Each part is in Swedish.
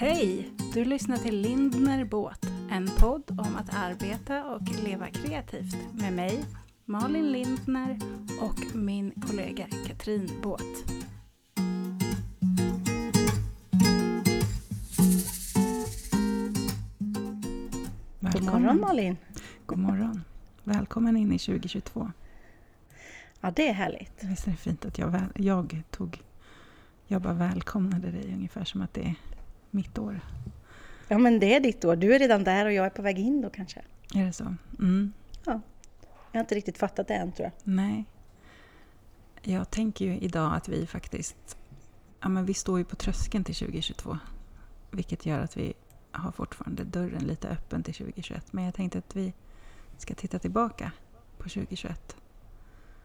Hej! Du lyssnar till Lindner Båt, en podd om att arbeta och leva kreativt med mig, Malin Lindner och min kollega Katrin Båt. God morgon Malin! God morgon! Välkommen in i 2022. Ja, det är härligt. Visst är det fint att jag, väl, jag tog... Jag bara välkomnade dig ungefär som att det är mitt år. Ja, men det är ditt år. Du är redan där och jag är på väg in då kanske. Är det så? Mm. Ja. Jag har inte riktigt fattat det än tror jag. Nej. Jag tänker ju idag att vi faktiskt... Ja, men vi står ju på tröskeln till 2022. Vilket gör att vi har fortfarande dörren lite öppen till 2021. Men jag tänkte att vi ska titta tillbaka på 2021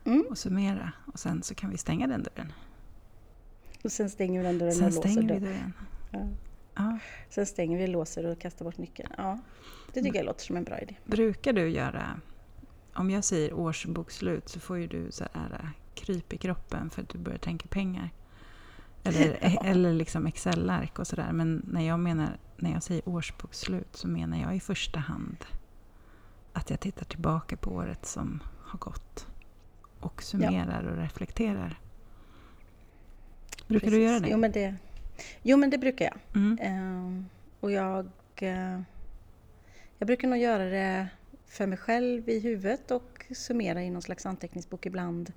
Mm. och summera. Och sen så kan vi stänga den dörren. Och sen stänger vi den dörren Sen och låser stänger vi dörren. dörren. Ja. Ja. Sen stänger vi, låser och kastar bort nyckeln. Ja, det tycker jag låter som en bra idé. Brukar du göra... Om jag säger årsbokslut så får ju du så här äh, kryp i kroppen för att du börjar tänka pengar. Eller, eller liksom Excel-ark och sådär. Men när jag, menar, när jag säger årsbokslut så menar jag i första hand att jag tittar tillbaka på året som har gått. Och summerar och reflekterar. Brukar du Precis. göra det? Jo, men det, jo, men det brukar jag. Mm. Ehm, och jag, eh, jag brukar nog göra det för mig själv i huvudet och summera i någon slags anteckningsbok ibland.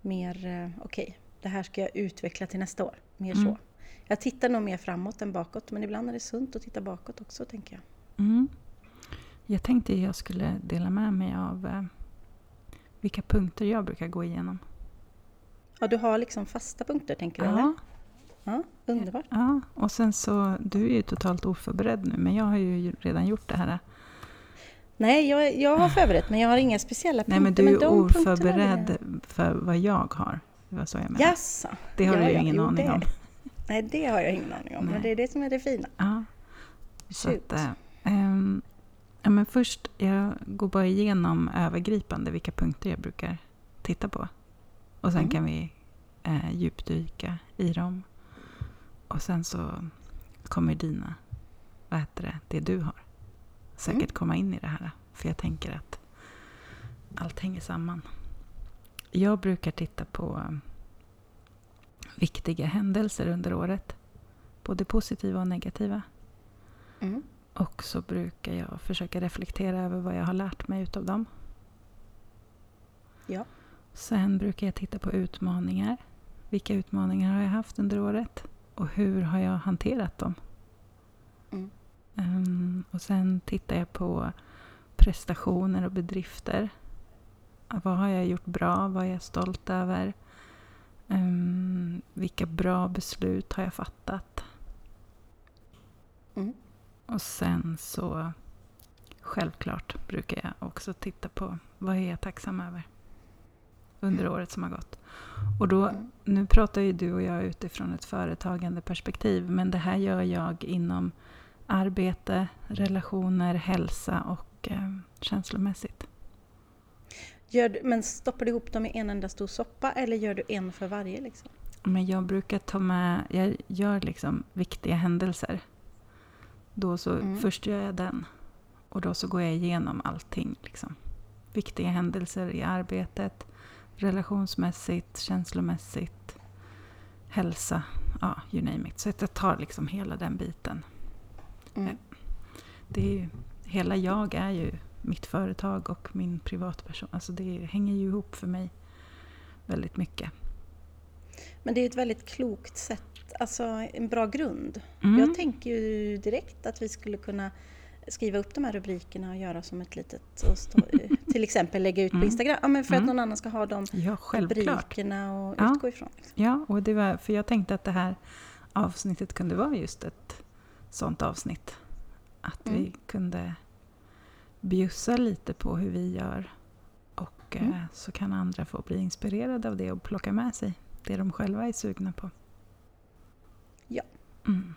Mer, eh, okej, det här ska jag utveckla till nästa år. Mer Mm. så. Jag tittar nog mer framåt än bakåt, men ibland är det sunt att titta bakåt också, tänker jag. Mm. Jag tänkte jag skulle dela med mig av eh, vilka punkter jag brukar gå igenom. Ja, du har liksom fasta punkter, tänker du? Eller? Ja, underbart. ja, och sen så, du är ju totalt oförberedd nu, men jag har ju redan gjort det här. Nej, jag, jag har förberett, men jag har inga speciella punkter. Nej, men du är vill oförberedd för vad jag har. Det var så jag jag- menade. Jaså? Det har Ja, du ju ingen jo, aning det- om. Nej, det har jag ingen aning om, Nej. men det är det som är det fina. Ja. Så att, ehm, ja, men först, jag går bara igenom övergripande vilka punkter jag brukar titta på. Och sen Mm. kan vi eh, djupdyka i dem. Och sen så kommer dina, vad heter det, det du har, säkert Mm. komma in i det här. För jag tänker att allt hänger samman. Jag brukar titta på viktiga händelser under året. Både positiva och negativa. Mm. Och så brukar jag försöka reflektera över vad jag har lärt mig utav dem. Ja. Sen brukar jag titta på utmaningar. Vilka utmaningar har jag haft under året? Och hur har jag hanterat dem? Mm. Ehm, och sen tittar jag på prestationer och bedrifter. Vad har jag gjort bra? Vad är jag stolt över? Ehm, vilka bra beslut har jag fattat? Mm. Och sen så självklart brukar jag också titta på vad är jag tacksam över under året som har gått. Och då, Mm. nu pratar ju du och jag utifrån ett företagande perspektiv men det här gör jag inom arbete, relationer, hälsa och eh, känslomässigt. Gör du, men stoppar du ihop dem i en enda stor soppa eller gör du en för varje? Liksom? Men jag brukar ta med, jag gör liksom viktiga händelser. Då så, Mm. Först gör jag den och då så går jag igenom allting. Liksom. Viktiga händelser i arbetet, relationsmässigt, känslomässigt, hälsa, ja, you name it. Så att jag tar liksom hela den biten. Mm. Det är ju, hela jag är ju mitt företag och min privatperson. Alltså det hänger ju ihop för mig väldigt mycket. Men det är ett väldigt klokt sätt, alltså en bra grund. Mm. Jag tänker ju direkt att vi skulle kunna skriva upp de här rubrikerna och göra som ett litet, och stå, till exempel lägga ut på Mm. Instagram, ja, men för att Mm. någon annan ska ha de Ja, rubrikerna och Ja. utgå ifrån. Liksom. Ja, och det var, för jag tänkte att det här avsnittet kunde vara just ett sånt avsnitt. Att vi Mm. kunde bjussa lite på hur vi gör. Och eh, Mm. så kan andra få bli inspirerade av det och plocka med sig det de själva är sugna på. Ja. Mm.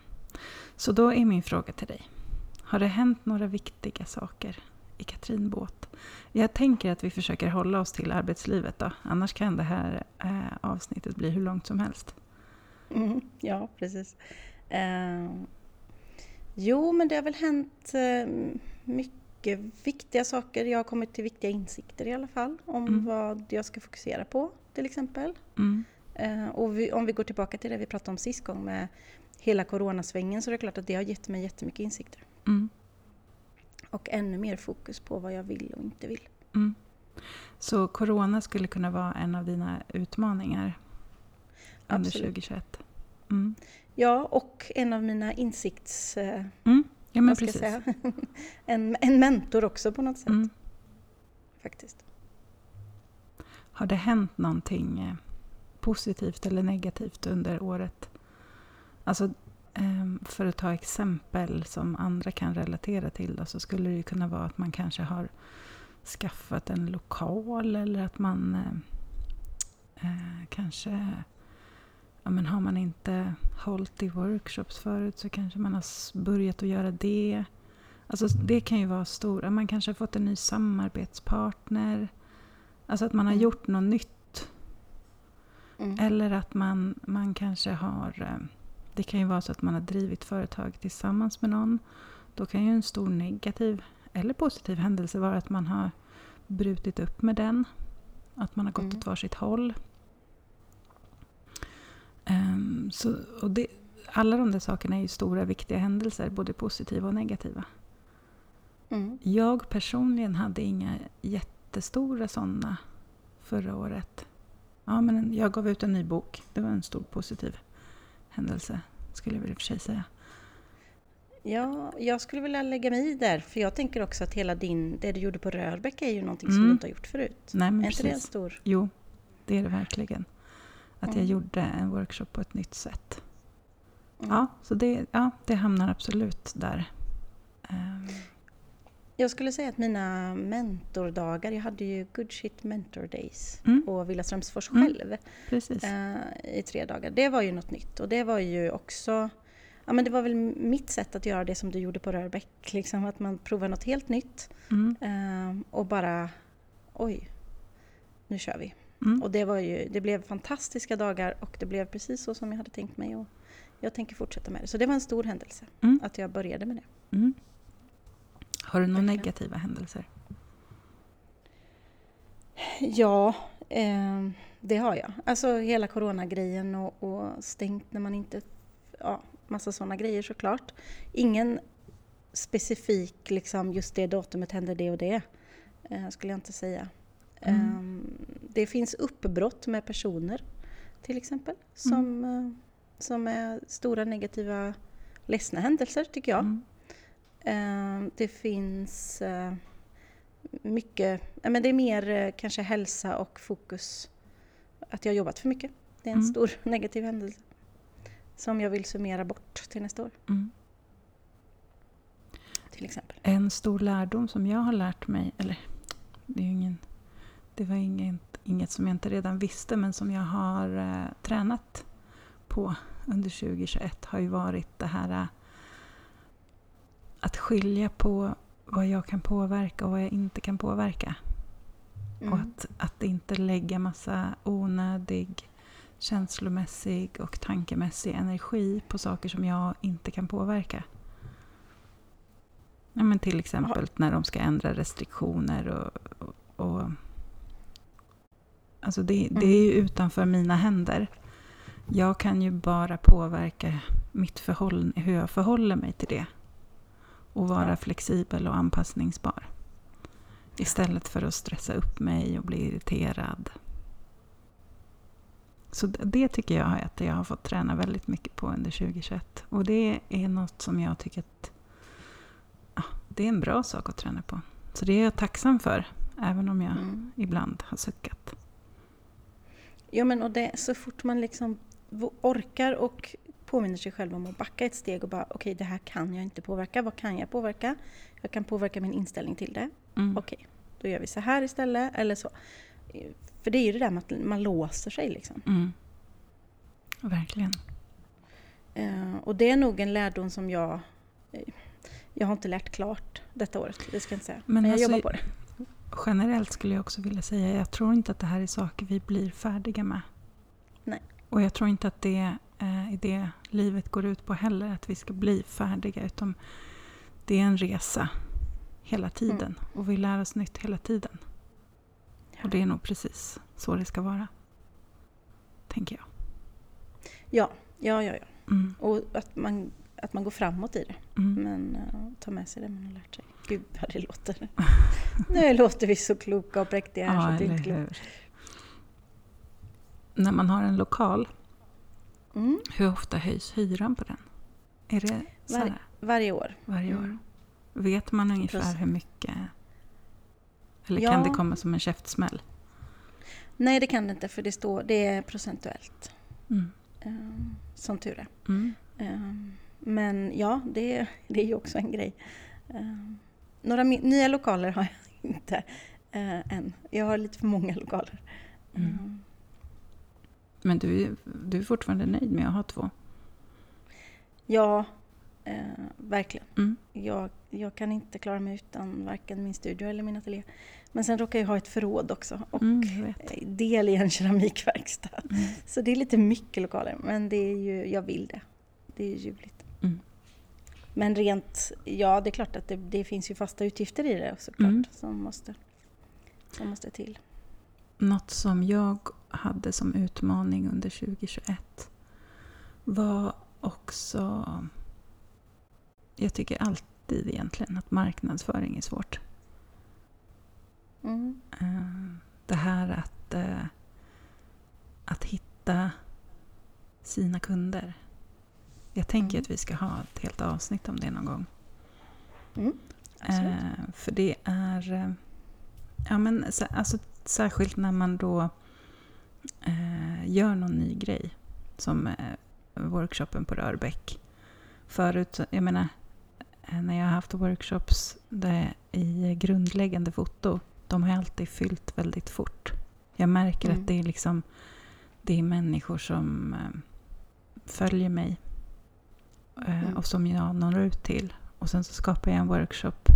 Så då är min fråga till dig. Har det hänt några viktiga saker i Katrin Båt? Jag tänker att vi försöker hålla oss till arbetslivet då. Annars kan det här eh, avsnittet bli hur långt som helst. Mm, ja, precis. Eh, Jo, men det har väl hänt eh, mycket viktiga saker. Jag har kommit till viktiga insikter i alla fall om Mm. vad jag ska fokusera på till exempel. Mm. Eh, och vi, om vi går tillbaka till det vi pratade om sist gång med hela coronasvängen så är det klart att det har gett mig jättemycket insikter. Mm. Och ännu mer fokus på vad jag vill och inte vill. Mm. Så corona skulle kunna vara en av dina utmaningar under Absolut. 2021? Mm. Ja, och en av mina insikts... Eh, Mm. Ja, men precis. en, en mentor också på något sätt. Mm. Faktiskt. Har det hänt någonting eh, positivt eller negativt under året? Alltså, för att ta exempel som andra kan relatera till då, så skulle det ju kunna vara att man kanske har skaffat en lokal eller att man eh, eh, kanske... Ja, men har man inte hållit i workshops förut så kanske man har börjat att göra det. Alltså det kan ju vara stora. Man kanske har fått en ny samarbetspartner. Alltså att man har Mm. gjort något nytt. Mm. Eller att man, man kanske har... Det kan ju vara så att man har drivit företag tillsammans med någon. Då kan ju en stor negativ eller positiv händelse vara att man har brutit upp med den. Att man har gått Mm. åt varsitt håll. Ehm, så, och det, alla de där sakerna är ju stora viktiga händelser, både positiva och negativa. Mm. Jag personligen hade inga jättestora sådana förra året. Ja, men en- jag gav ut en ny bok. Det var en stor positiv händelse, skulle jag väl i och för sig säga. Ja, jag skulle vilja lägga mig i där, för jag tänker också att hela din, det du gjorde på Rörbäck är ju någonting som Mm. du inte har gjort förut. Nej, men är inte det en precis. stor... Jo, det är det verkligen. Att jag Mm. gjorde en workshop på ett nytt sätt. Mm. Ja, så det, ja, det hamnar absolut där. Ehm, Jag skulle säga att mina mentordagar, jag hade ju Good Shit Mentor Days Mm. på Villa Strömsfors Mm. själv precis. eh, i tre dagar. Det var ju något nytt och det var ju också Ja men det var väl mitt sätt att göra det som du gjorde på Rörbäck, liksom att man provar något helt nytt Mm, eh, och bara oj, nu kör vi. mm, Och det, var ju, det blev fantastiska dagar och det blev precis så som jag hade tänkt mig och jag tänker fortsätta med det. Så det var en stor händelse Mm. att jag började med det. Mm. Har du några negativa händelser? Ja, eh, det har jag. Alltså hela coronagrejen och, och stängt när man inte... Ja, massa sådana grejer såklart. Ingen specifik, liksom just det datumet hände det och det. Eh, skulle jag inte säga. Mm. Eh, det finns uppbrott med personer till exempel. Som, eh, som är stora negativa, ledsna händelser tycker jag. Mm. Eh, Det finns eh, mycket, men det är mer eh, kanske hälsa och fokus. Att jag har jobbat för mycket. Det är en Mm. stor negativ händelse. Som jag vill summera bort till nästa år Mm. till exempel. En stor lärdom som jag har lärt mig, eller det, är ingen, det var inget, inget som jag inte redan visste, men som jag har eh, tränat på under 2021 har ju varit det här eh, att skilja på vad jag kan påverka och vad jag inte kan påverka. Och Mm. att, att inte lägga massa onödig känslomässig och tankemässig energi på saker som jag inte kan påverka. Ja, men till exempel när de ska ändra restriktioner och... och, och alltså det, det är ju utanför mina händer. Jag kan ju bara påverka mitt förhåll, hur jag förhåller mig till det. Och vara Ja. flexibel och anpassningsbar. Istället för att stressa upp mig och bli irriterad. Så det tycker jag att jag har fått träna väldigt mycket på under 2021. Och det är något som jag tycker att ja, det är en bra sak att träna på. Så det är jag tacksam för, även om jag Mm. ibland har suckat. Ja men och det, så fort man liksom orkar och påminner sig själv om att backa ett steg och bara okej det här kan jag inte påverka, vad kan jag påverka? Jag kan påverka min inställning till det. Mm. Okej, då gör vi så här istället eller så. För det är ju det där med att man låser sig liksom. Mm. Verkligen. Eh, och det är nog en lärdom som jag... eh, jag har inte lärt klart detta året, det ska jag inte säga. Men Men, jag alltså- jobbar på det. Generellt skulle jag också vilja säga, jag tror inte att det här är saker vi blir färdiga med. Nej. Och jag tror inte att det i det livet går ut på heller, att vi ska bli färdiga. Utan det är en resa hela tiden mm. och vi lär oss nytt hela tiden. Och det är nog precis så det ska vara. Tänker jag. Ja, ja, ja. ja. Mm. Och att man, att man går framåt i det. Mm. Men uh, ta med sig det man har lärt sig. Gud vad det låter. nu låter vi så kloka och präktiga här ja, så det är inte klokt. När man har en lokal, mm. hur ofta höjs hyran på den? Är det Var, varje år. Varje år. Mm. Vet man ungefär Precis. hur mycket? Eller ja. kan det komma som en käftsmäll? Nej, det kan det inte för det, står, det är procentuellt. Mm. Um, som tur är. Mm. Um, men ja, det, det är ju också en grej. Um, några nya lokaler har jag inte uh, än. Jag har lite för många lokaler. Mm. Men du, du är fortfarande nöjd med att ha två? Ja, eh, verkligen. Mm. Jag, jag kan inte klara mig utan varken min studio eller min ateljé. Men sen råkar jag ha ett förråd också och mm, del i en keramikverkstad. Mm. Så det är lite mycket lokaler, men det är ju, jag vill det. Det är ju ljuvligt. Mm. Men rent, ja det är klart att det, det, finns ju fasta utgifter i det såklart mm. som, måste, som måste till. Något som jag hade som utmaning under 2021 var också... Jag tycker alltid egentligen att marknadsföring är svårt. Mm. Eh, det här att, eh, att hitta sina kunder. Jag tänker mm. att vi ska ha ett helt avsnitt om det någon gång. Mm, eh, för det är... Ja, men, alltså, särskilt när man då gör någon ny grej. Som eh, workshopen på Rörbäck. Förut, jag menar, när jag har haft workshops där i grundläggande foto de har alltid fyllt väldigt fort. Jag märker mm. att det är, liksom, det är människor som följer mig mm. och som jag når ut till. Och sen så skapar jag en workshop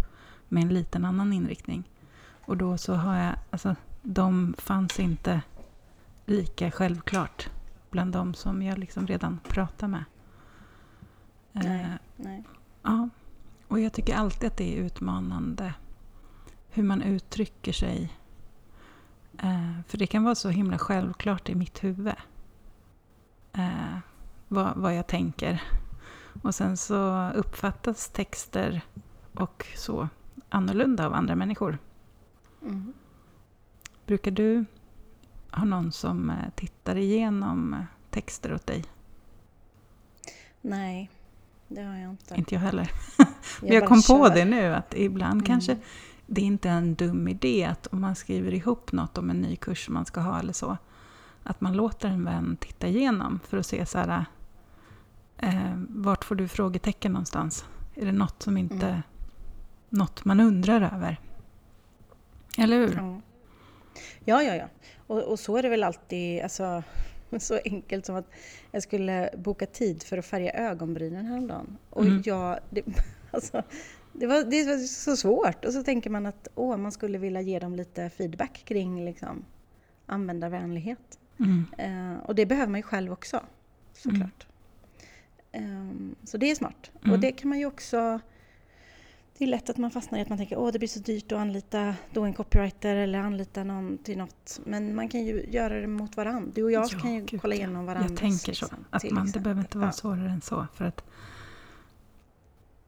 med en liten annan inriktning. Och då så har jag, alltså de fanns inte lika självklart bland de som jag liksom redan pratar med. Nej, eh, nej. Ja, och jag tycker alltid att det är utmanande hur man uttrycker sig. Eh, för det kan vara så himla självklart i mitt huvud. Eh, vad, vad jag tänker. Och sen så uppfattas texter och så annorlunda av andra människor. Mm. Brukar du ha någon som eh, tittar igenom eh, texter åt dig? Nej, det har jag inte. Inte jag heller. Men jag, jag kom kör. på det nu att ibland mm. kanske det är inte en dum idé att om man skriver ihop något om en ny kurs man ska ha eller så, att man låter en vän titta igenom för att se så här, eh, vart får du frågetecken någonstans? Är det något som inte, mm. något man undrar över? Eller hur? Ja, ja, ja. ja. Och, och, så är det väl alltid, alltså, så enkelt som att jag skulle boka tid för att färga ögonbrynen häromdagen. Och mm. jag, det, alltså, det var, det var så svårt. Och så tänker man att åh, man skulle vilja ge dem lite feedback kring liksom, användarvänlighet. Mm. Uh, och det behöver man ju själv också, såklart. Mm. Um, så det är smart. Mm. Och det kan man ju också... Det är lätt att man fastnar i att man tänker att det blir så dyrt att anlita då en copywriter eller anlita någon till något. Men man kan ju göra det mot varandra. Du och jag ja, kan ju gud, kolla igenom varandra. Jag tänker så. Att man, det behöver inte vara ja. svårare än så. För att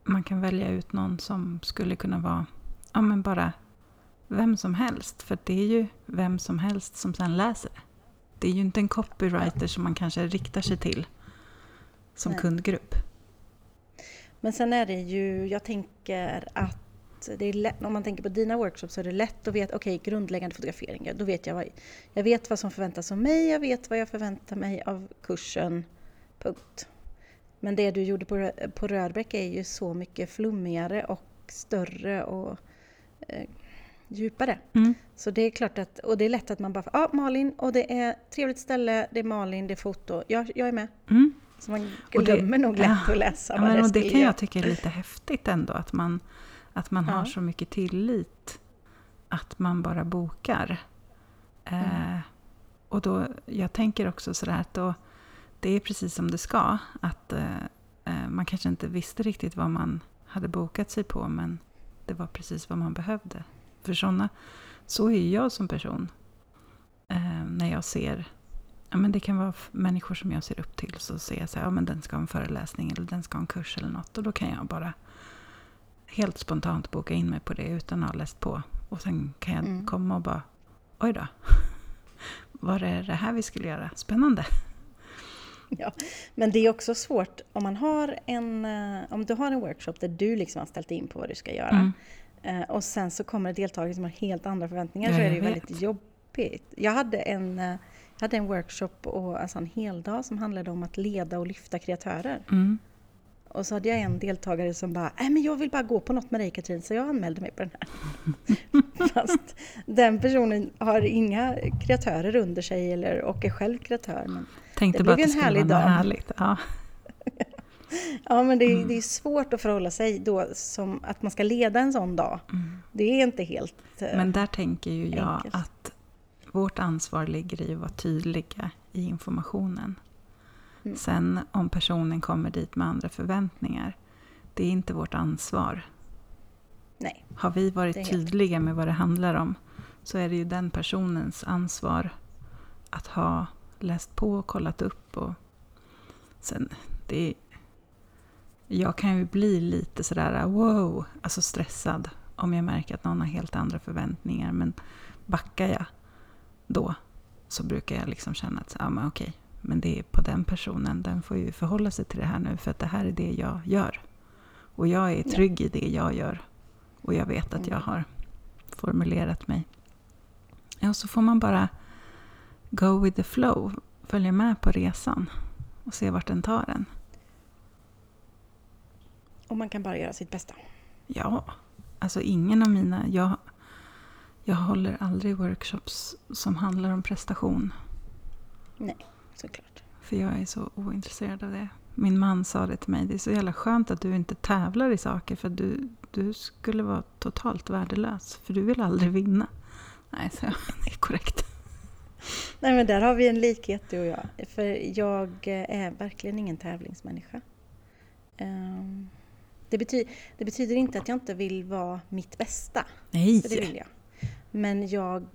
man kan välja ut någon som skulle kunna vara ja, men bara vem som helst. För det är ju vem som helst som sen läser det. Det är ju inte en copywriter som man kanske riktar sig till som Nej. kundgrupp. Men sen är det ju, jag tänker att lätt, om man tänker på dina workshops så är det lätt att veta, okej okay, grundläggande fotografering, då vet jag vad, jag vet vad som förväntas av mig, jag vet vad jag förväntar mig av kursen, punkt. Men det du gjorde på, på Rörbäck är ju så mycket flummigare och större och eh, djupare. Mm. Så det är klart att, och det är lätt att man bara, ja ah, Malin, och det är trevligt ställe, det är Malin, det är foto, jag, jag är med. Mm. Så man glömmer det, nog lätt ja, att läsa ja, vad det, och det kan jag tycka är lite häftigt ändå, att man, att man ja. har så mycket tillit att man bara bokar. Mm. Eh, och då, jag tänker också sådär att då det är precis som det ska. Att eh, eh, Man kanske inte visste riktigt vad man hade bokat sig på men det var precis vad man behövde. För såna, så är jag som person. Eh, när jag ser, ja men det kan vara människor som jag ser upp till. Så ser jag så här, ja men den ska ha en föreläsning eller den ska ha en kurs eller något. Och då kan jag bara helt spontant boka in mig på det utan att ha läst på. Och sen kan jag mm. komma och bara, oj då. Var det det här vi skulle göra? Spännande. Ja, men det är också svårt om man har en, eh, om du har en workshop där du liksom har ställt in på vad du ska göra. Mm. Eh, och sen så kommer deltagare som har helt andra förväntningar ja, så är det ju väldigt jobbigt. Jag hade en, eh, jag hade en workshop och alltså en hel dag som handlade om att leda och lyfta kreatörer. Mm. Och så hade jag en deltagare som bara, nej men jag vill bara gå på något med dig Katrin, så jag anmälde mig på den här. Fast den personen har inga kreatörer under sig eller, och är själv kreatör. Men Tänkte det bara att det skulle vara något härligt. Ja. ja, men det, mm. det, är svårt att förhålla sig då som att man ska leda en sån dag. Mm. Det är inte helt uh, Men där tänker ju jag enkelt. att vårt ansvar ligger i att vara tydliga i informationen. Mm. Sen om personen kommer dit med andra förväntningar, det är inte vårt ansvar. Nej, Har vi varit tydliga med vad det handlar om så är det ju den personens ansvar att ha läst på och kollat upp. Och sen, det är, jag kan ju bli lite sådär wow, alltså stressad om jag märker att någon har helt andra förväntningar. Men backar jag då så brukar jag liksom känna att ja, men okej, men det är på den personen, den får ju förhålla sig till det här nu för att det här är det jag gör. Och jag är trygg i det jag gör. Och jag vet att jag mm. har formulerat mig. Ja, så får man bara go with the flow, följa med på resan och se vart den tar en. Och man kan bara göra sitt bästa. Ja, alltså ingen av mina... Jag, jag håller aldrig workshops som handlar om prestation. Nej, såklart. För jag är så ointresserad av det. Min man sa det till mig, det är så jävla skönt att du inte tävlar i saker för du, du skulle vara totalt värdelös. För du vill aldrig vinna. Nej, så det är korrekt. Nej men där har vi en likhet du och jag. För jag är verkligen ingen tävlingsmänniska. Um, det, bety det, betyder inte att jag inte vill vara mitt bästa. Nej! För det vill jag. Men jag,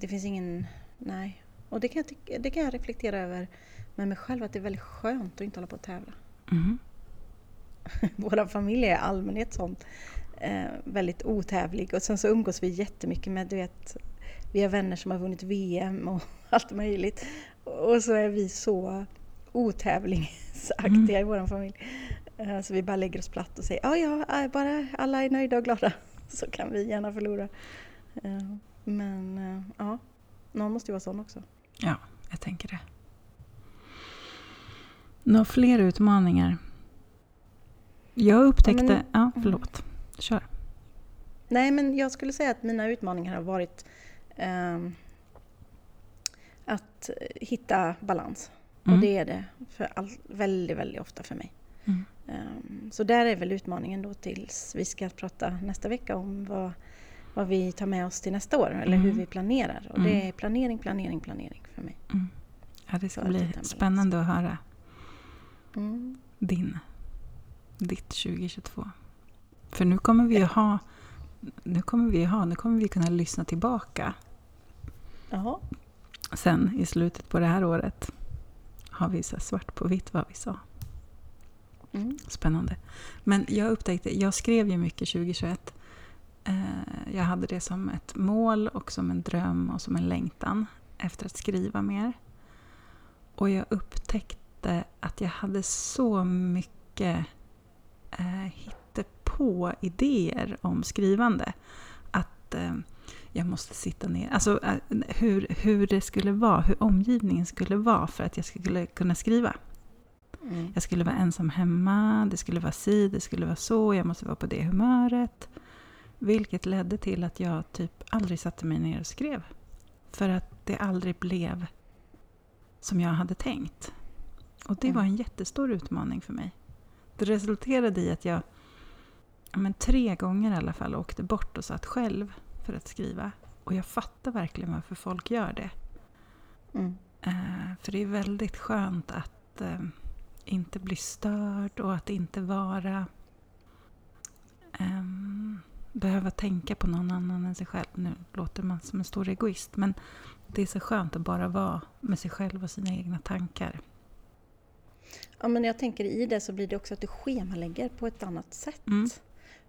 det finns ingen, nej. Och det kan, jag, det kan jag reflektera över med mig själv, att det är väldigt skönt att inte hålla på att tävla. Mm. Vår familj är i allmänhet sånt. Eh, väldigt otävlig och sen så umgås vi jättemycket med, du vet, vi har vänner som har vunnit VM och allt möjligt. Och så är vi så otävlingsaktiga mm. i vår familj. Eh, så vi bara lägger oss platt och säger ja, ja, eh, bara alla är nöjda och glada så kan vi gärna förlora. Eh, men ja, någon måste ju vara sån också. Ja, jag tänker det. Några fler utmaningar? Jag upptäckte... Ja, men, ja förlåt. Kör. Nej, men jag skulle säga att mina utmaningar har varit um, att hitta balans. Mm. Och det är det för all, väldigt, väldigt ofta för mig. Mm. Um, så där är väl utmaningen då tills vi ska prata nästa vecka om vad, vad vi tar med oss till nästa år eller hur mm. vi planerar. Och det mm. är planering, planering, planering för mig. Mm. Ja, det ska bli spännande att höra din, ditt 2022. För nu kommer vi att ha nu kommer vi ha, nu kommer vi kunna lyssna tillbaka. Jaha. Sen i slutet på det här året har vi så svart på vitt vad vi sa. Mm. Spännande. Men jag upptäckte, jag skrev ju mycket 2021. Eh, jag hade det som ett mål och som en dröm och som en längtan efter att skriva mer. Och jag upptäckte att jag hade så mycket eh, på idéer om skrivande. Att eh, jag måste sitta ner. Alltså eh, hur, hur det skulle vara, hur omgivningen skulle vara för att jag skulle kunna skriva. Mm. Jag skulle vara ensam hemma, det skulle vara si, det skulle vara så, jag måste vara på det humöret. Vilket ledde till att jag typ aldrig satte mig ner och skrev. För att det aldrig blev som jag hade tänkt. Och det mm. var en jättestor utmaning för mig. Det resulterade i att jag men tre gånger i alla fall åkte bort och satt själv för att skriva. Och jag fattar verkligen varför folk gör det. Mm. Uh, för det är väldigt skönt att eh, inte bli störd och att inte vara... behöva tänka på någon annan än sig själv. Nu låter man som en stor egoist men det är så skönt att bara vara med sig själv och sina egna tankar. Ja, men jag tänker i det så blir det också att du schemalägger på ett annat sätt. Mm.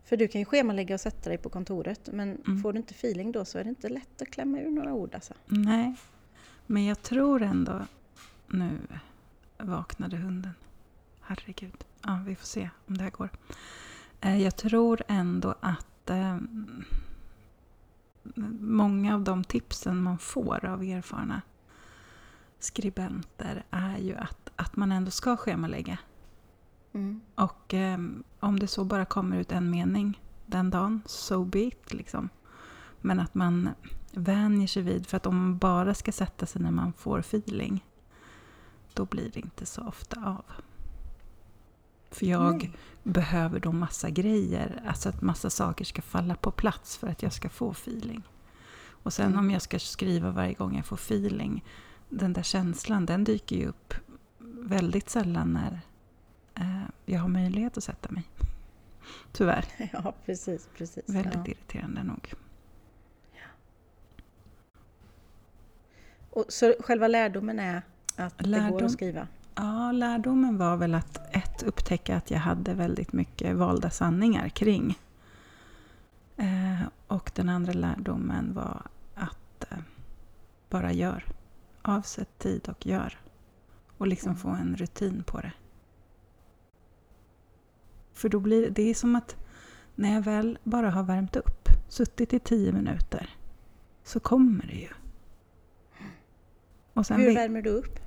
För du kan ju schemalägga och sätta dig på kontoret men Mm. får du inte feeling då så är det inte lätt att klämma ur några ord alltså. Nej, men jag tror ändå... Nu vaknade hunden. Herregud. Ja, vi får se om det här går. Eh, Jag tror ändå att eh, många av de tipsen man får av erfarna skribenter är ju att, att man ändå ska schemalägga. Mm. Och eh, om det så bara kommer ut en mening den dagen, so be it. Liksom. Men att man vänjer sig vid, för att om man bara ska sätta sig när man får feeling, då blir det inte så ofta av. För jag Nej. behöver då massa grejer, alltså att massa saker ska falla på plats för att jag ska få feeling. Och sen Mm. om jag ska skriva varje gång jag får feeling, den där känslan den dyker ju upp väldigt sällan när eh, jag har möjlighet att sätta mig. Tyvärr. Ja, precis. precis. Väldigt ja. irriterande nog. Och, så själva lärdomen är att det går Lärdom- att skriva? Ja, lärdomen var väl att ett, upptäcka att jag hade väldigt mycket valda sanningar kring. Eh, och den andra lärdomen var att eh, bara gör. Avsätt tid och gör. Och liksom få en rutin på det. För då blir det, det är som att när jag väl bara har värmt upp, suttit i tio minuter, så kommer det ju. Hur värmer du upp?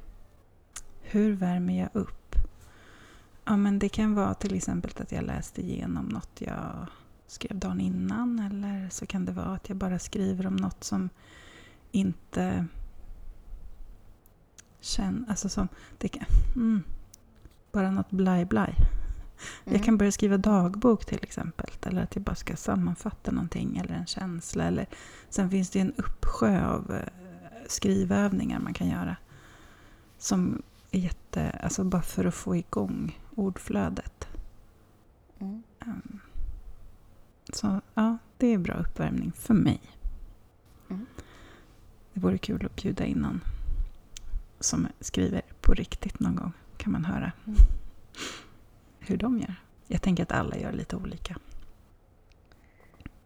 hur värmer jag upp? Ja, men det kan vara till exempel att jag läste igenom något jag skrev dagen innan. Eller så kan det vara att jag bara skriver om något som inte känns... Alltså som... Det kan, mm, bara något blaj-blaj. Mm. Jag kan börja skriva dagbok till exempel. Eller att jag bara ska sammanfatta någonting eller en känsla. Eller, sen finns det en uppsjö av eh, skrivövningar man kan göra. Som är jätte... Alltså bara för att få igång ordflödet. Mm. Ehm, Så ja, det är bra uppvärmning för mig. Mm. Det vore kul att bjuda in någon som skriver på riktigt någon gång. Kan man höra Mm. hur de gör. Jag tänker att alla gör lite olika.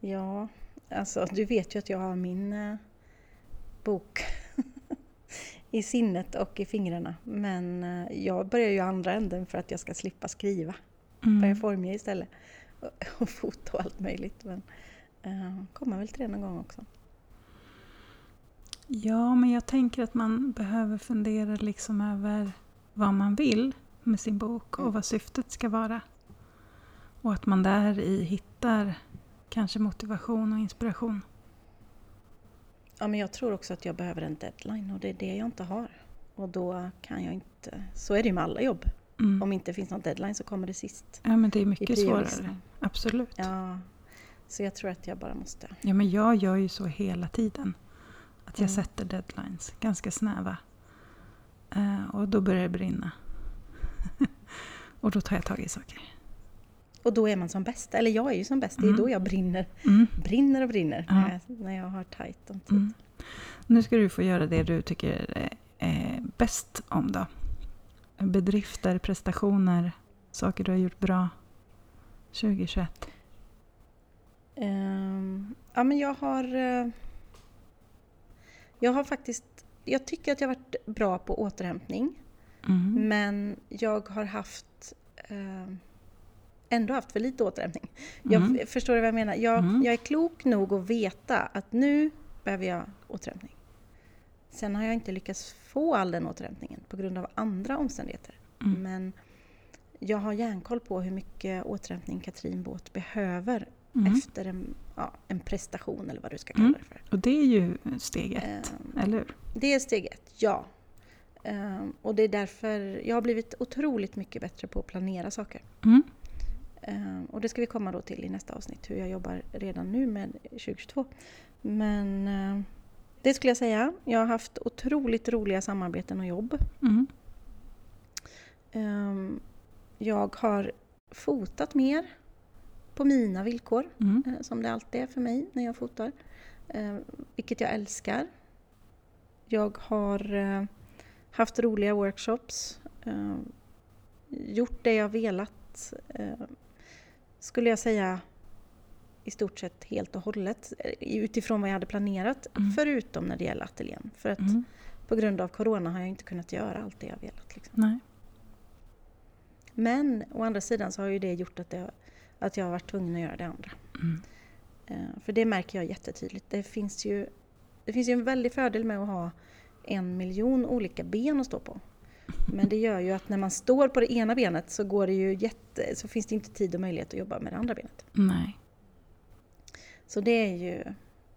Ja, alltså du vet ju att jag har min eh, bok i sinnet och i fingrarna. Men eh, jag börjar ju andra änden för att jag ska slippa skriva. Mm. Börja formge istället. Och, och foto och allt möjligt. Men eh, kommer väl till det någon gång också. Ja, men jag tänker att man behöver fundera liksom över vad man vill med sin bok och Mm. vad syftet ska vara. Och att man där i hittar kanske motivation och inspiration. Ja, men jag tror också att jag behöver en deadline och det är det jag inte har. Och då kan jag inte... Så är det ju med alla jobb. Mm. Om inte finns någon deadline så kommer det sist. Ja, men det är mycket svårare. Absolut. Ja. Ja, så jag tror att jag bara måste... men jag gör ju så hela tiden. Att jag Mm. sätter deadlines, ganska snäva. Eh, och då börjar det brinna. och då tar jag tag i saker. Och då är man som bäst. Eller jag är ju som bäst. Det är Mm. då jag brinner. Mm. Brinner och brinner. Ja. När, jag, när jag har tajt om tid. Mm. Nu ska du få göra det du tycker är bäst om då. Bedrifter, prestationer, saker du har gjort bra 2021. Ehm, ja, men jag har... eh, jag har faktiskt... Jag tycker att jag har varit bra på återhämtning. Mm. Men jag har haft... eh, ändå haft för lite återhämtning. Jag, Mm. Förstår du vad jag menar? Jag, Mm. jag är klok nog att veta att nu behöver jag återhämtning. Sen har jag inte lyckats få all den återhämtningen på grund av andra omständigheter. Mm. Men jag har järnkoll på hur mycket återhämtning Katrin Båt behöver Mm. efter en, ja, en prestation eller vad du ska kalla Mm. det för. Och det är ju steg ett, Ehm, eller hur? det är steg ett, ja. Ehm, och det är därför jag har blivit otroligt mycket bättre på att planera saker. Ehm, och det ska vi komma då till i nästa avsnitt, hur jag jobbar redan nu med 2022. Men eh, det skulle jag säga. Jag har haft otroligt roliga samarbeten och jobb. Mm. Ehm, jag har fotat mer på mina villkor, Mm. eh, som det alltid är för mig när jag fotar. Vilket jag älskar. Jag har eh, haft roliga workshops. Gjort det jag velat. Skulle jag säga i stort sett helt och hållet eh, utifrån vad jag hade planerat. Mm. Förutom när det gäller ateljén. För att Mm. på grund av Corona har jag inte kunnat göra allt det jag velat. Liksom. Men å andra sidan så har ju det gjort att, det, att jag har varit tvungen att göra det andra. Mm. Eh, För det märker jag jättetydligt. Det finns ju, det finns ju en väldig fördel med att ha en miljon olika ben att stå på. Men det gör ju att när man står på det ena benet så, går det ju jätte, så finns det inte tid och möjlighet att jobba med det andra benet. Nej. Så det är ju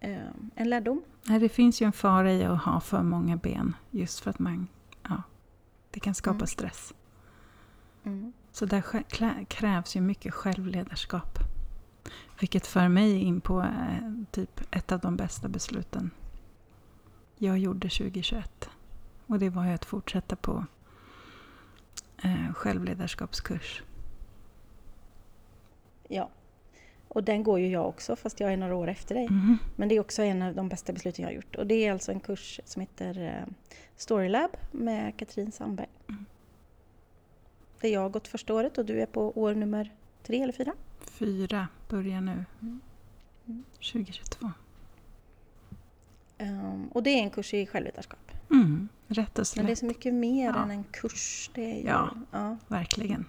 eh, en lärdom. Nej, det finns ju en fara i att ha för många ben just för att man, ja, det kan skapa Mm. stress. Mm. Så där krävs ju mycket självledarskap. Vilket för mig in på eh, typ ett av de bästa besluten jag gjorde 2021. Och det var ju att fortsätta på eh, självledarskapskurs. Ja. Och den går ju jag också fast jag är några år efter dig. Mhm. Men det är också en av de bästa besluten jag har gjort. Och det är alltså en kurs som heter eh, Storylab med Katrin Sandberg. Mm. Där jag har gått första året och du är på år nummer tre eller fyra. Fyra börjar nu. Mm. Mm. 2022. Ehm, och det är en kurs i självledarskap. Mm. Rätt och Men det är slätt, så mycket mer Ja. än en kurs. Det är ju, Ja. ja. verkligen.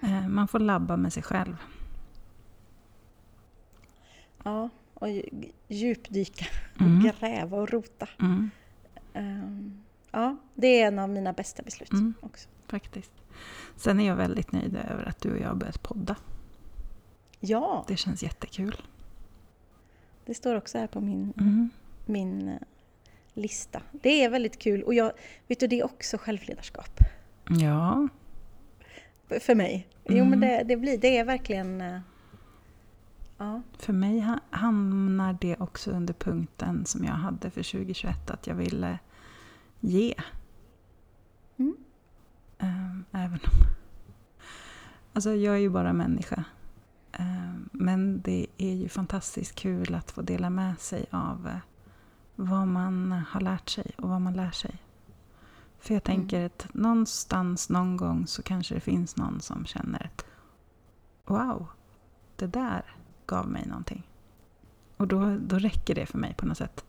Eh, man får labba med sig själv. ja. Och dju- djupdyka, Mm. gräva och rota. Mm. Ehm, ja, det är en av mina bästa beslut Mm. också. Faktiskt. Sen är jag väldigt nöjd över att du och jag har börjat podda. Ja, Det känns jättekul. det står också här på min Mm. Min eh, lista. Det är väldigt kul och jag, vet du, det är också självledarskap Ja, för mig. Jo Mm. men det, det, blir, det är verkligen... eh, Ja, för mig ha- hamnar det också under punkten som jag hade för 2021, att jag ville ge. Mm. Ehm, även om... Alltså jag är ju bara människa. Ehm, men det är ju fantastiskt kul att få dela med sig av eh, vad man har lärt sig och vad man lär sig. För jag Mm. tänker att någonstans, någon gång så kanske det finns någon som känner att Wow, det där gav mig någonting. Och då, då räcker det för mig på något sätt.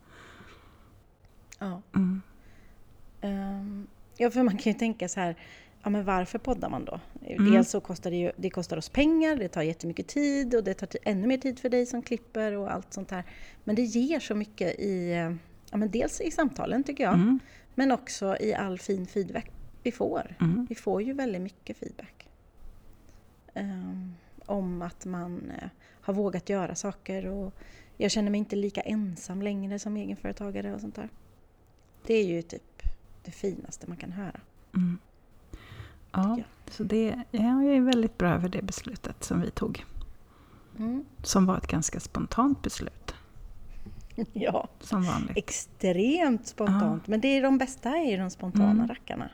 ja. Mm. Ehm, ja, för man kan ju tänka så här, ja men varför poddar man då? Mm. Dels så kostar det ju, det kostar oss pengar, det tar jättemycket tid och det tar ännu mer tid för dig som klipper och allt sånt här. Men det ger så mycket i, ja men dels i samtalen tycker jag, Mm. men också i all fin feedback vi får. Mm. Vi får ju väldigt mycket feedback. Ehm, om att man eh, har vågat göra saker och jag känner mig inte lika ensam längre som egenföretagare och sånt där. Det är ju typ det finaste man kan höra. Mm. Ja, så det, ja, jag är väldigt bra över det beslutet som vi tog. Mm. Som var ett ganska spontant beslut, Ja, som vanligt. extremt spontant. Men det är de bästa är ju de spontana Mm. rackarna.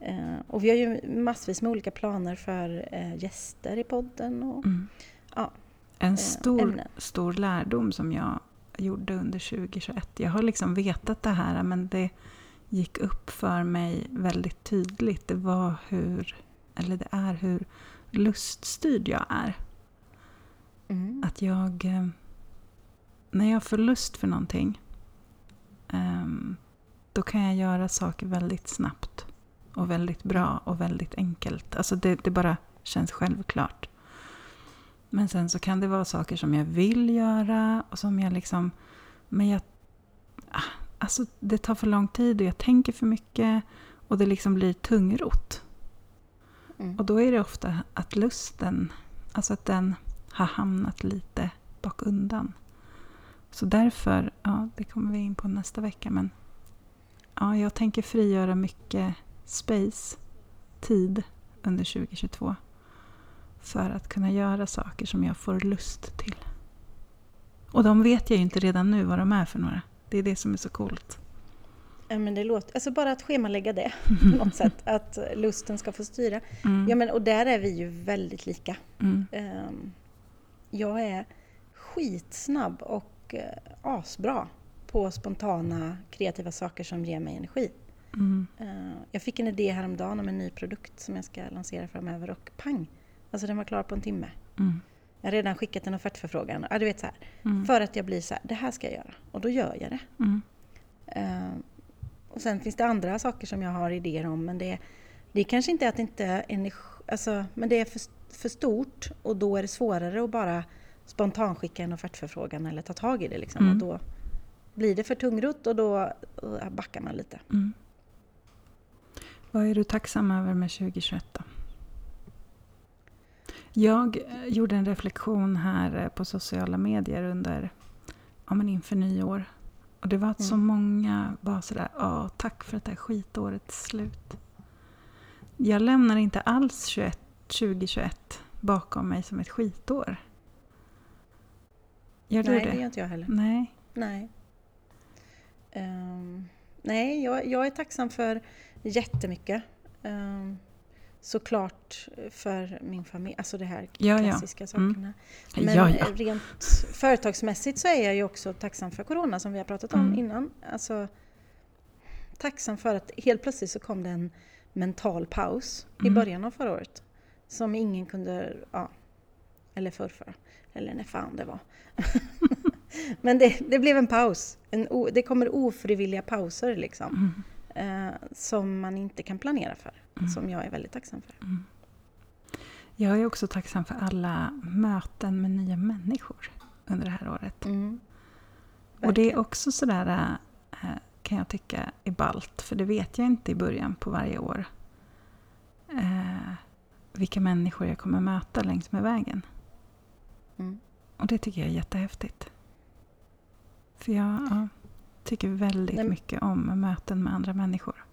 Eh, och vi har ju massvis med olika planer för eh, gäster i podden. Och, Mm. Ja, En eh, stor, ämnen. stor lärdom som jag gjorde under 2021. Jag har liksom vetat det här men det gick upp för mig väldigt tydligt. Det var hur, eller det är hur luststyrd jag är. mm. Att jag, eh, när jag får lust för någonting, ehm, då kan jag göra saker väldigt snabbt. Och väldigt bra och väldigt enkelt. Alltså det, det bara känns självklart. Men sen så kan det vara saker som jag vill göra och som jag liksom... Men jag... Alltså det tar för lång tid och jag tänker för mycket. Och det liksom blir tungrot. Mm. Och då är det ofta att lusten, alltså att den har hamnat lite bakundan. Så därför, ja det kommer vi in på nästa vecka, men ja, jag tänker frigöra mycket space, tid under 2022. För att kunna göra saker som jag får lust till. Och de vet jag ju inte redan nu vad de är för några. Det är det som är så coolt. Ja, men det låter, alltså bara att schemalägga det på något sätt, att lusten ska få styra. Mm. Ja, men, och där är vi ju väldigt lika. Mm. Ehm, jag är skitsnabb och eh, asbra på spontana kreativa saker som ger mig energi. Mm. Eh, jag fick en idé häromdagen om en ny produkt som jag ska lansera framöver och pang! Alltså den var klar på en timme. Mm. Jag har redan skickat en offertförfrågan. Ja, du vet så här. Mm. För att jag blir så här, det här ska jag göra. Och då gör jag det. Mm. Eh, och sen finns det andra saker som jag har idéer om men det, det är kanske inte att det inte är energi, alltså, men det är för, för stort och då är det svårare att bara spontanskicka en offertförfrågan eller ta tag i det. Liksom. Mm. Och då blir det för tungrot och då backar man lite. Mm. Vad är du tacksam över med 2021 då? Jag eh, gjorde en reflektion här eh, på sociala medier under, ja men inför nyår. Och det var att så Mm. många var sådär, ja tack för att det här skitåret är slut. Jag lämnar inte alls 21, 2021 bakom mig som ett skitår. Gör du Nej, det? det gör inte jag heller. Nej. Nej. Ehm, nej, jag, jag är tacksam för jättemycket. Um, såklart för min familj, alltså det här Ja, ja. klassiska Mm. sakerna. Men ja, ja. rent företagsmässigt så är jag ju också tacksam för Corona som vi har pratat om Mm. innan. Alltså, tacksam för att helt plötsligt så kom det en mental paus i Mm. början av förra året. Som ingen kunde, ja, eller förrförra, eller när fan det var. Men det, det blev en paus. En o, det kommer ofrivilliga pauser liksom. Mm. Eh, som man inte kan planera för. Mm. Som jag är väldigt tacksam för. Jag är också tacksam för alla möten med nya människor under det här året. Mm. Och det är också sådär, eh, kan jag tycka, är ballt. För det vet jag inte i början på varje år. Eh, vilka människor jag kommer möta längs med vägen. Mm. Och det tycker jag är jättehäftigt. För jag ja, tycker väldigt Nej, mycket om möten med andra människor.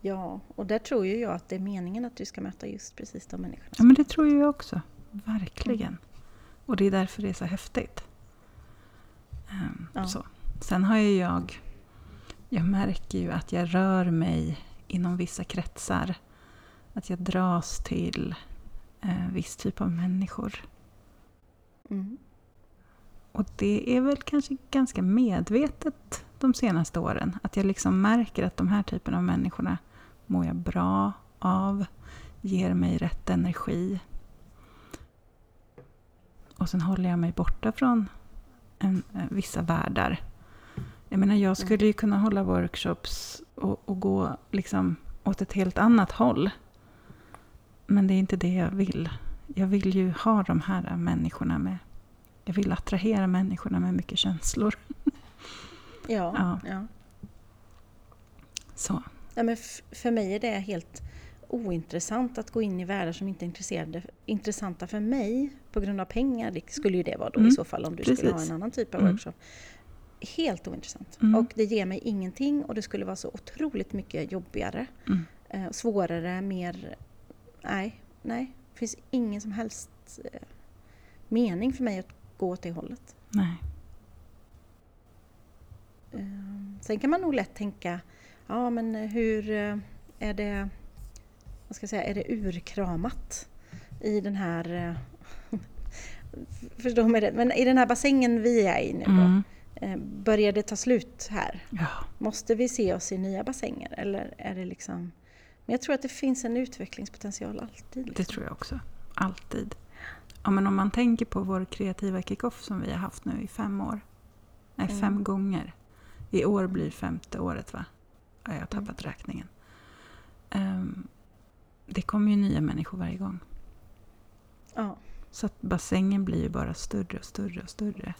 Ja, och där tror ju jag att det är meningen att du ska möta just precis de människorna. Ja, men det tror jag också. Verkligen. Och det är därför det är så häftigt. Ehm, Ja. så. Sen har ju jag... Jag märker ju att jag rör mig inom vissa kretsar. Att jag dras till eh, viss typ av människor. Mm. Och det är väl kanske ganska medvetet de senaste åren. Att jag liksom märker att de här typen av människorna mår jag bra av. Ger mig rätt energi. Och sen håller jag mig borta från en, eh, vissa världar. Jag menar, jag skulle ju kunna hålla workshops och, och gå liksom åt ett helt annat håll. Men det är inte det jag vill. Jag vill ju ha de här människorna med jag vill attrahera människorna med mycket känslor. Ja, Ja. ja. Så. Ja, men för mig är det helt ointressant att gå in i världar som inte är intresserade, intressanta för mig på grund av pengar. Det skulle ju det vara då Mm, i så fall om du skulle ha precis. en annan typ av Mm. workshop. Helt ointressant. Mm. Och det ger mig ingenting och det skulle vara så otroligt mycket jobbigare, Mm. eh, svårare, mer... Nej, nej. Det finns ingen som helst eh, mening för mig att gå åt det hållet. Nej. Eh, Sen kan man nog lätt tänka, ja men hur eh, är det, vad ska jag säga, är det urkramat i den här, eh, förstå mig rätt, men i den här bassängen vi är i nu då, Mm. eh, börjar det ta slut här? Ja. Måste vi se oss i nya bassänger eller är det liksom, men jag tror att det finns en utvecklingspotential alltid. Det Liksom. tror jag också. Alltid. Ja, men om man tänker på vår kreativa kick-off som vi har haft nu i fem år. Nej, Mm. fem gånger. I år blir femte året va? Ja, jag har tappat Mm. räkningen. Ehm, det kommer ju nya människor varje gång. Ja. Så att bassängen blir ju bara större och större och större.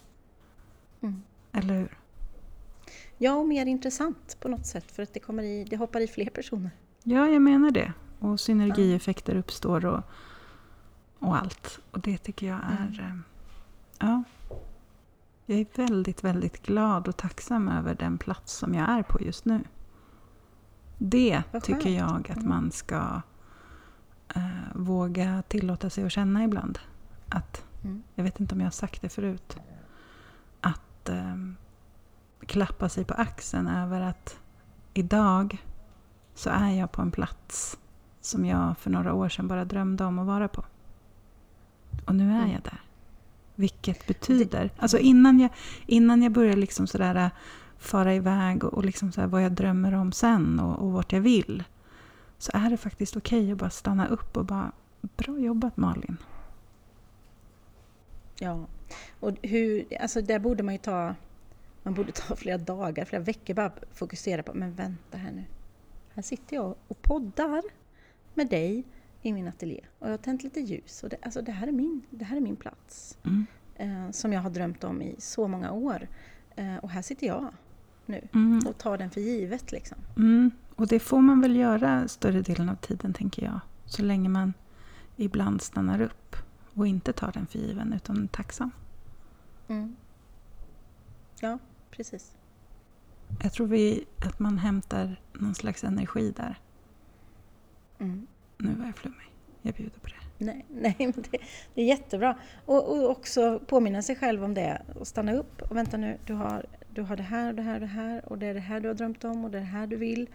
Mm. Eller hur? ja, och mer intressant på något sätt för att det, kommer i, det hoppar i fler personer. Ja, jag menar det. Och synergieffekter uppstår och, och allt. Och det tycker jag är... Mm. Ja. Jag är väldigt, väldigt glad och tacksam över den plats som jag är på just nu. Det tycker jag att Mm. man ska eh, våga tillåta sig att känna ibland. Att, Mm. jag vet inte om jag har sagt det förut, att, eh, klappa sig på axeln över att idag så är jag på en plats som jag för några år sedan bara drömde om att vara på. Och nu är Mm. jag där. Vilket betyder... Alltså innan jag, innan jag börjar liksom sådär äh, fara iväg och, och liksom sådär vad jag drömmer om sen och, och vart jag vill. Så är det faktiskt okej att bara stanna upp och bara Bra jobbat Malin. Ja, och hur, alltså där borde man ju ta, man borde ta flera dagar, flera veckor bara fokusera på, men vänta här nu. Här sitter jag och poddar med dig i min ateljé och jag har tänt lite ljus och det, alltså det här är min, det här är min plats. Mm. Eh, som jag har drömt om i så många år. Eh, och här sitter jag nu Mm. och tar den för givet liksom. Mm. Och det får man väl göra större delen av tiden tänker jag. Så länge man ibland stannar upp och inte tar den för given utan är tacksam. Mm. Ja, precis. Jag tror vi, att man hämtar någon slags energi där. Mm. Nu var jag flummig. Jag bjuder på det. Nej, nej men det, det är jättebra. Och, och också påminna sig själv om det och stanna upp och vänta nu, du har, du har det här och det här och det här och det är det här du har drömt om och det är det här du vill.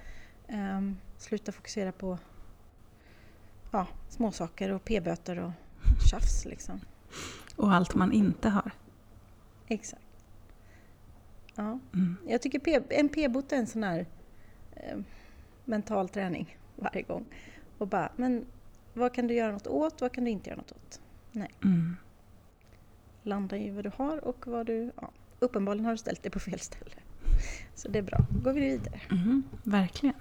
Ehm, sluta fokusera på ja, småsaker och p-böter och tjafs liksom. Och allt man inte har. Exakt. Ja, Mm. jag tycker P, en p-bot är en sån här eh, mental träning varje gång. Och bara, men vad kan du göra något åt, vad kan du inte göra något åt? Mm. landa i vad du har och vad du... Ja, uppenbarligen har du ställt dig på fel ställe. Så det är bra. Då går vi vidare. Mm, verkligen.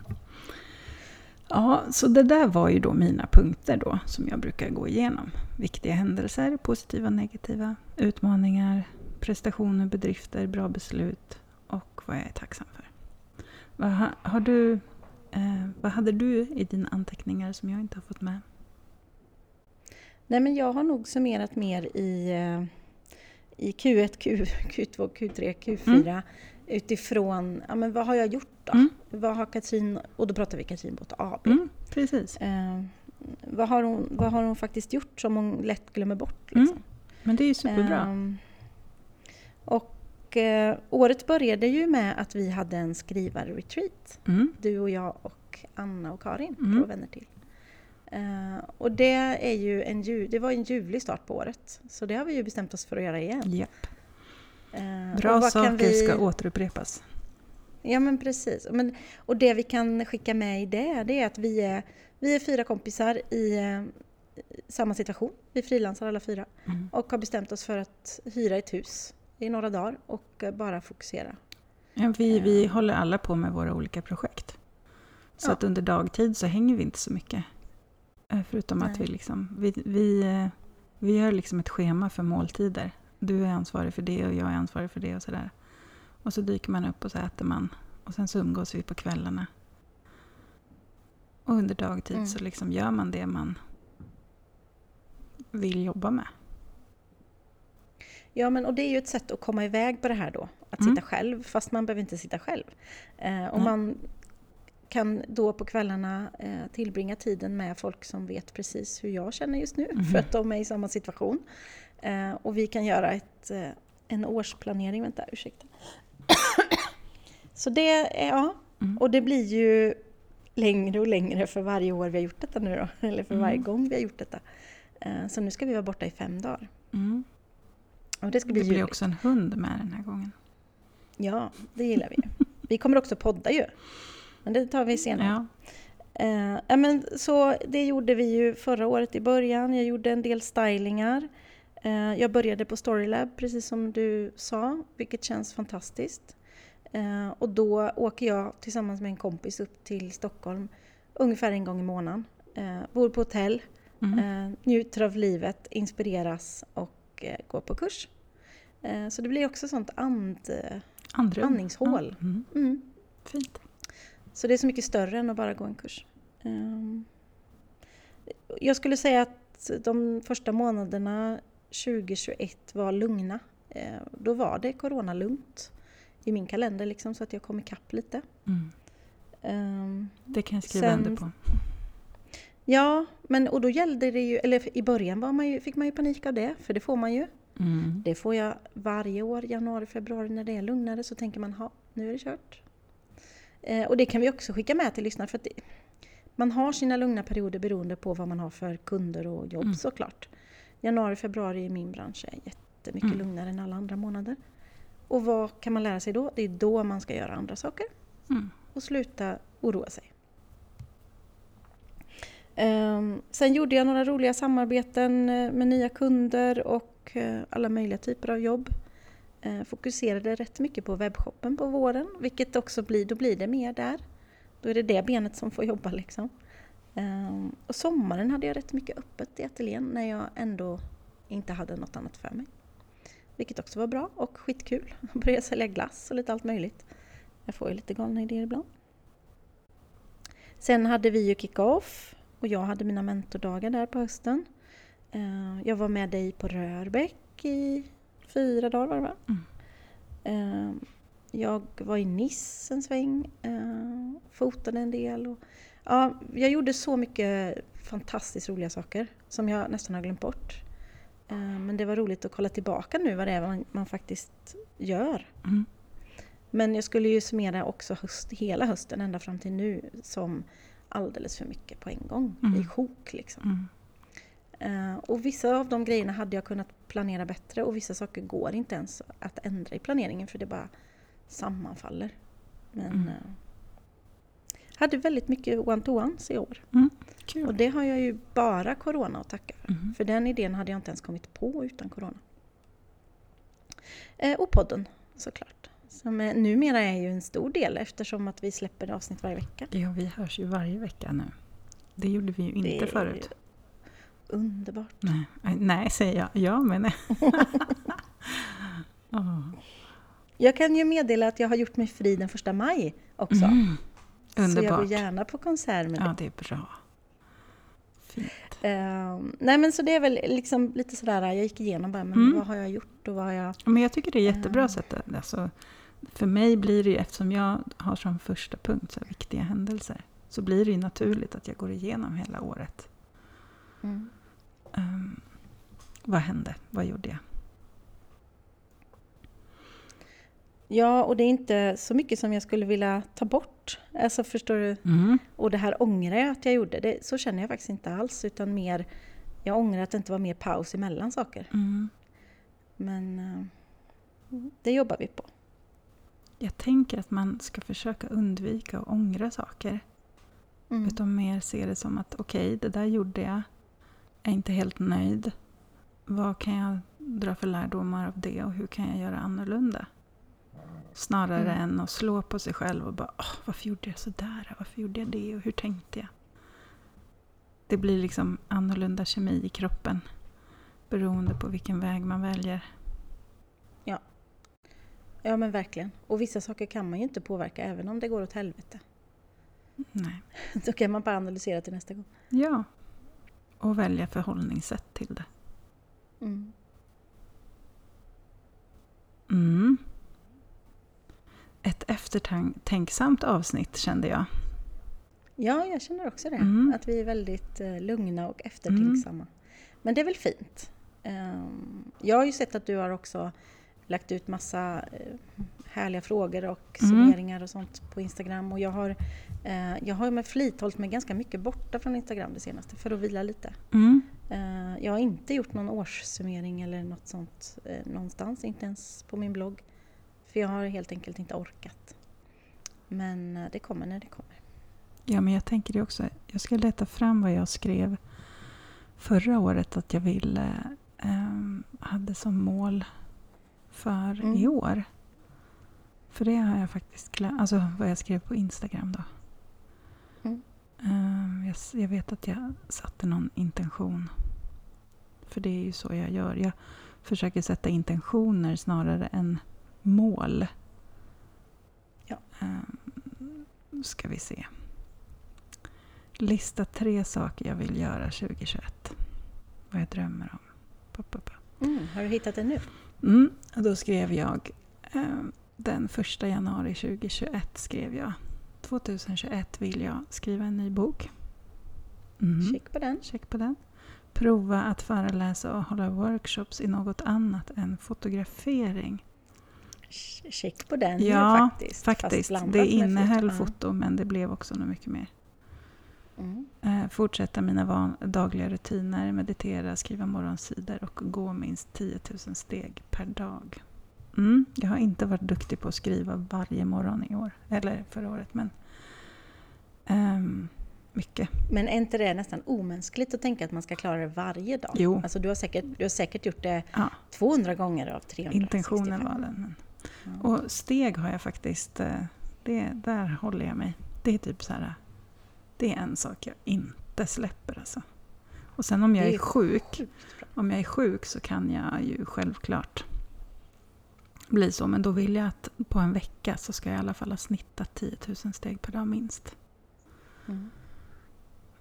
Ja, så det där var ju då mina punkter då som jag brukar gå igenom. Viktiga händelser, positiva och negativa, utmaningar, prestationer, bedrifter, bra beslut och vad jag är tacksam för. Vad, ha- har du, eh, vad hade du i dina anteckningar som jag inte har fått med? Nej, men jag har nog summerat mer i, eh, i Q1, Q, Q2, Q3, Q4 utifrån ja, men vad har jag gjort då? Mm. Vad har Katrin, och då pratar vi Katrin Båt AB. Mm, precis. Eh, vad, har hon, vad har hon faktiskt gjort som hon lätt glömmer bort? Mm, Liksom? Men det är ju superbra. Ehm, och eh, året började ju med att vi hade en skrivarretreat. Mm, Du och jag och Anna och Karin, Mm. två vänner till. Eh, och det, är ju en, ju- det var en ljuvlig start på året. Så det har vi ju bestämt oss för att göra igen. japp. Eh, Bra saker vi- ska återupprepas. Ja men precis. Men, och det vi kan skicka med i det, det är att vi är, vi är fyra kompisar i eh, samma situation. Vi frilansar alla fyra. Mm. Och har bestämt oss för att hyra ett hus i några dagar och eh, bara fokusera. Ja, vi, vi håller alla på med våra olika projekt. Så Ja. att under dagtid så hänger vi inte så mycket. Eh, Förutom att Nej. vi liksom, vi, vi, eh, vi gör liksom ett schema för måltider. Du är ansvarig för det och jag är ansvarig för det och sådär. Och så dyker man upp och så äter man. Och sen så umgås vi på kvällarna. Och under dagtid Mm. så liksom gör man det man vill jobba med. Ja, men och det är ju ett sätt att komma iväg på det här då. Att Mm. sitta själv, fast man behöver inte sitta själv. Eh, och Nej. man kan då på kvällarna eh, tillbringa tiden med folk som vet precis hur jag känner just nu, Mhm. för att de är i samma situation. Eh, och vi kan göra ett, eh, en årsplanering. Vänta, ursäkta. Så det är, ja, Mm. och det blir ju längre och längre för varje år vi har gjort detta nu då, eller för varje Mm. gång vi har gjort detta. Eh, så nu ska vi vara borta i fem dagar. Och det ska Det bli blir ljuvligt. också en hund med den här gången. Ja, det gillar vi. Vi kommer också podda ju. Men det tar vi senare. Ja. Eh, men så det gjorde vi ju förra året i början. Jag gjorde en del stylingar. Eh, jag började på Storylab, precis som du sa, vilket känns fantastiskt. Eh, och då åker jag tillsammans med en kompis upp till Stockholm ungefär en gång i månaden. Eh, bor på hotell, Mm. eh, njuter av livet, inspireras och eh, går på kurs. Eh, så det blir också sånt and... Andrum. Andningshål. Mm. Mm. Fint. Så det är så mycket större än att bara gå en kurs. Ehm, Jag skulle säga att de första månaderna 2021 var lugna. Eh, Då var det coronalugnt i min kalender liksom, så att jag kom ikapp lite. Mm. Ehm, Det kan jag skriva Sen- under på. Ja, men och då gällde det ju, eller i början var man ju, fick man ju panik av det, för det får man ju. Mm. Det får jag varje år, januari, februari när det är lugnare så tänker man, ha nu är det kört. Eh, och det kan vi också skicka med till lyssnare för att det, man har sina lugna perioder beroende på vad man har för kunder och jobb Mm. såklart. Januari, februari i min bransch är jättemycket Mm. lugnare än alla andra månader. Och vad kan man lära sig då? Det är då man ska göra andra saker Mm. och sluta oroa sig. Ehm, sen gjorde jag några roliga samarbeten eh, med nya kunder och eh, alla möjliga typer av jobb. Ehm, fokuserade rätt mycket på webbshoppen på våren, vilket också blir, då blir det mer där. Då är det det benet som får jobba liksom. Ehm, och sommaren hade jag rätt mycket öppet i ateljén när jag ändå inte hade något annat för mig. Vilket också var bra och skitkul. Började sälja glass och lite allt möjligt. Jag får ju lite galna idéer ibland. Sen hade vi ju kick-off och jag hade mina mentordagar där på hösten. Eh, Jag var med dig på Rörbäck i fyra dagar var det va? Mm. Eh, Jag var i Nice en sväng, eh, fotade en del. Och, ja, jag gjorde så mycket fantastiskt roliga saker som jag nästan har glömt bort. Men det var roligt att kolla tillbaka nu vad det är man, man faktiskt gör. Mm. Men jag skulle ju summera också höst, hela hösten ända fram till nu som alldeles för mycket på en gång. Mm. I sjok liksom. Mm. Eh, och vissa av de grejerna hade jag kunnat planera bättre och vissa saker går inte ens att ändra i planeringen för det bara sammanfaller. Men Mm. eh, hade väldigt mycket one-to-ones i år. Och Kul. det har jag ju bara Corona att tacka för. Mm. För den idén hade jag inte ens kommit på utan Corona. Eh, och podden såklart. Som eh, numera är ju en stor del eftersom att vi släpper avsnitt varje vecka. Ja, vi hörs ju varje vecka nu. Det gjorde vi ju inte Det är förut. Underbart. Nej, Aj, nej, säger jag. Ja, men nej. Åh. Jag kan ju meddela att jag har gjort mig fri den första maj också. Mm. Så jag går Underbart. gärna på konsert med Ja, det är bra. Fint. Ehm, nej men så det är väl liksom lite sådär, jag gick igenom bara, men Mm. vad har jag gjort och vad har jag... Men jag tycker det är jättebra Eh. sätt. att- Alltså, för mig blir det ju, eftersom jag har som första punkt så viktiga händelser, så blir det ju naturligt att jag går igenom hela året. Mm. Ehm, vad hände? Vad gjorde jag? Ja, och det är inte så mycket som jag skulle vilja ta bort. Alltså förstår du? Mm. Och det här ångrar jag att jag gjorde. Det, så känner jag faktiskt inte alls. Utan mer, jag ångrar att det inte var mer paus emellan saker. Mm. Men eh, det jobbar vi på. Jag tänker att man ska försöka undvika att ångra saker. Mm. Utan mer se det som att okej, det där gjorde jag. Jag är inte helt nöjd. Vad kan jag dra för lärdomar av det och hur kan jag göra annorlunda? Snarare Mm. än att slå på sig själv och bara Åh, varför gjorde jag sådär? Varför gjorde jag det? Och hur tänkte jag? Det blir liksom annorlunda kemi i kroppen beroende på vilken väg man väljer. Ja men verkligen. Och vissa saker kan man ju inte påverka även om det går åt helvete. Nej. Då kan man bara analysera till nästa gång. Ja. Och välja förhållningssätt till det. Mm. Mm. Ett eftertänksamt avsnitt kände jag. Ja, jag känner också det. Mm. Att vi är väldigt eh, lugna och eftertänksamma. Men det är väl fint. Ehm, jag har ju sett att du har också lagt ut massa eh, härliga frågor och Mm. summeringar och sånt på Instagram. Och jag har, eh, jag har med flit hållit mig ganska mycket borta från Instagram det senaste för att vila lite. Mm. Eh, jag har inte gjort någon årssummering eller något sånt eh, någonstans, inte ens på min blogg. För jag har helt enkelt inte orkat. Men eh, det kommer när det kommer. Ja, men jag tänker det också. Jag ska leta fram vad jag skrev förra året att jag ville ehm, hade som mål för Mm. i år. För det har jag faktiskt glömt. Alltså vad jag skrev på Instagram då. Mm. Ehm, jag, jag vet att jag satte någon intention. För det är ju så jag gör. Jag försöker sätta intentioner snarare än mål. Ja. Ehm, ska vi se. Lista tre saker jag vill göra 2021. Vad jag drömmer om. Pa, pa, pa. Mm, har du hittat det nu? Mm, och då skrev jag eh, den första januari 2021 skrev jag 2021 vill jag skriva en ny bok. Mm. Kik på den. Check på den. prova att föreläsa och hålla workshops i något annat än fotografering. Ch- Check på den Ja, faktiskt. Faktiskt, det innehöll foto men det blev också nog mycket mer. Mm. Eh, fortsätta mina van- dagliga rutiner, meditera, skriva morgonsidor och gå minst 10 000 steg per dag. Mm, jag har inte varit duktig på att skriva varje morgon i år, eller förra året, men ehm, mycket. Men är inte det nästan omänskligt att tänka att man ska klara det varje dag? Jo. Alltså du har säkert, du har säkert gjort det Ja, 200 gånger av 365. intentionen var den. Men. Ja. Och steg har jag faktiskt, eh, det, där håller jag mig. Det är typ så här, det är en sak jag inte släpper alltså. Och sen om jag är sjuk, om jag är sjuk så kan jag ju självklart bli så. Men då vill jag att på en vecka så ska jag i alla fall ha snittat 10 000 steg per dag minst. Mm.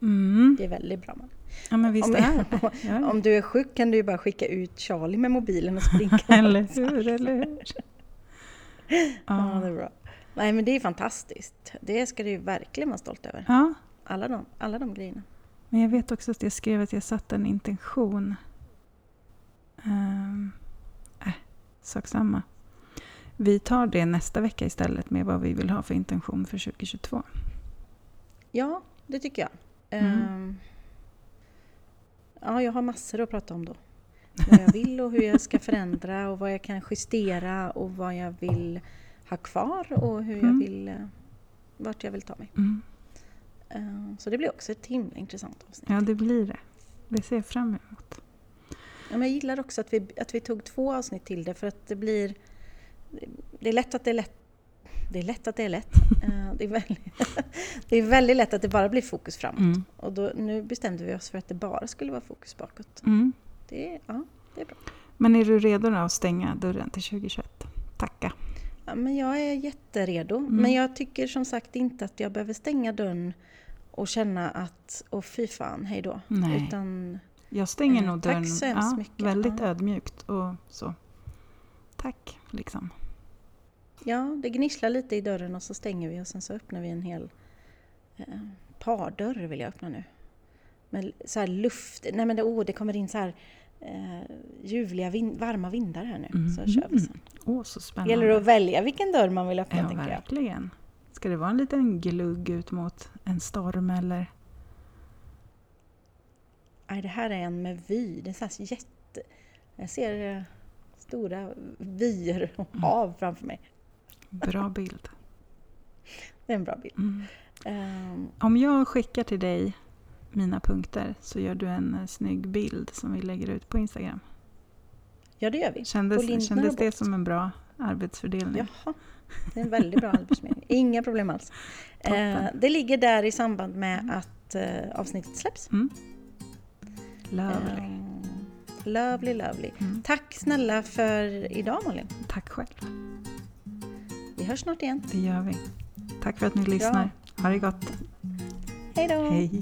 Mm. Det är väldigt bra. Man. Ja men visst Om- är det. Ja. Om du är sjuk kan du ju bara skicka ut Charlie med mobilen och springa. Eller hur, eller hur? Ja, det är bra. Nej men det är fantastiskt. Det ska du ju verkligen vara stolt över. ja, Alla de, alla de grejerna. Men jag vet också att jag skrev att jag satte en intention. Um, äh, sak samma. Vi tar det nästa vecka istället med vad vi vill ha för intention för 2022. Ja, det tycker jag. Mm. Ehm, ja, jag har massor att prata om då. Vad jag vill och hur jag ska förändra och vad jag kan justera och vad jag vill ha kvar och hur jag Mm. vill, eh, vart jag vill ta mig. Mm. Ehm, så det blir också ett himla intressant avsnitt. Ja, det blir det. Det ser jag fram emot. Ja, men jag gillar också att vi, att vi tog två avsnitt till det för att det blir... Det är lätt att det är lätt. Det är lätt att det är lätt. Eh, det, är väldigt, det är väldigt lätt att det bara blir fokus framåt. Mm. Och då, nu bestämde vi oss för att det bara skulle vara fokus bakåt. Mm. Det ja, det är bra. Men är du redo att stänga dörren till 2021? Tacka. Ja, men jag är jätteredo. Mm. Men jag tycker som sagt inte att jag behöver stänga dörren och känna att, åh fy fan, hej då. Nej. Utan, Jag stänger Eh, nog tack dörren så hemskt mycket. väldigt Ja. ödmjukt och så. Tack, liksom. ja, det gnisslar lite i dörren och så stänger vi och sen så öppnar vi en hel eh, pardörr vill jag öppna nu. Med så här luft, nej men det, åh, det kommer in så här eh, ljuvliga, vin, varma vindar här nu. Så kör vi sen. Åh, så spännande. Gäller det att välja vilken dörr man vill öppna Ja, tänker jag. verkligen. Ska det vara en liten glugg ut mot en storm eller? Nej, det här är en med vy. Det är så jätte... Jag ser eh, stora vyer och Mm. hav framför mig. Bra bild. Det är en bra bild. Mm. Ehm, Om jag skickar till dig mina punkter så gör du en eh, snygg bild som vi lägger ut på Instagram. ja, det gör vi. Kändes, kändes det som en bra arbetsfördelning? Jaha, det är en väldigt bra arbetsförmedling. Inga problem alls. Eh, det ligger där i samband med att eh, avsnittet släpps. Mm. Lovely. Ehm, lovely, lovely. Mm. Tack snälla för idag Malin. Tack själv. Vi hörs snart igen. Det gör vi. Tack för att ni lyssnar. Ha det gott. Hej då! Hej.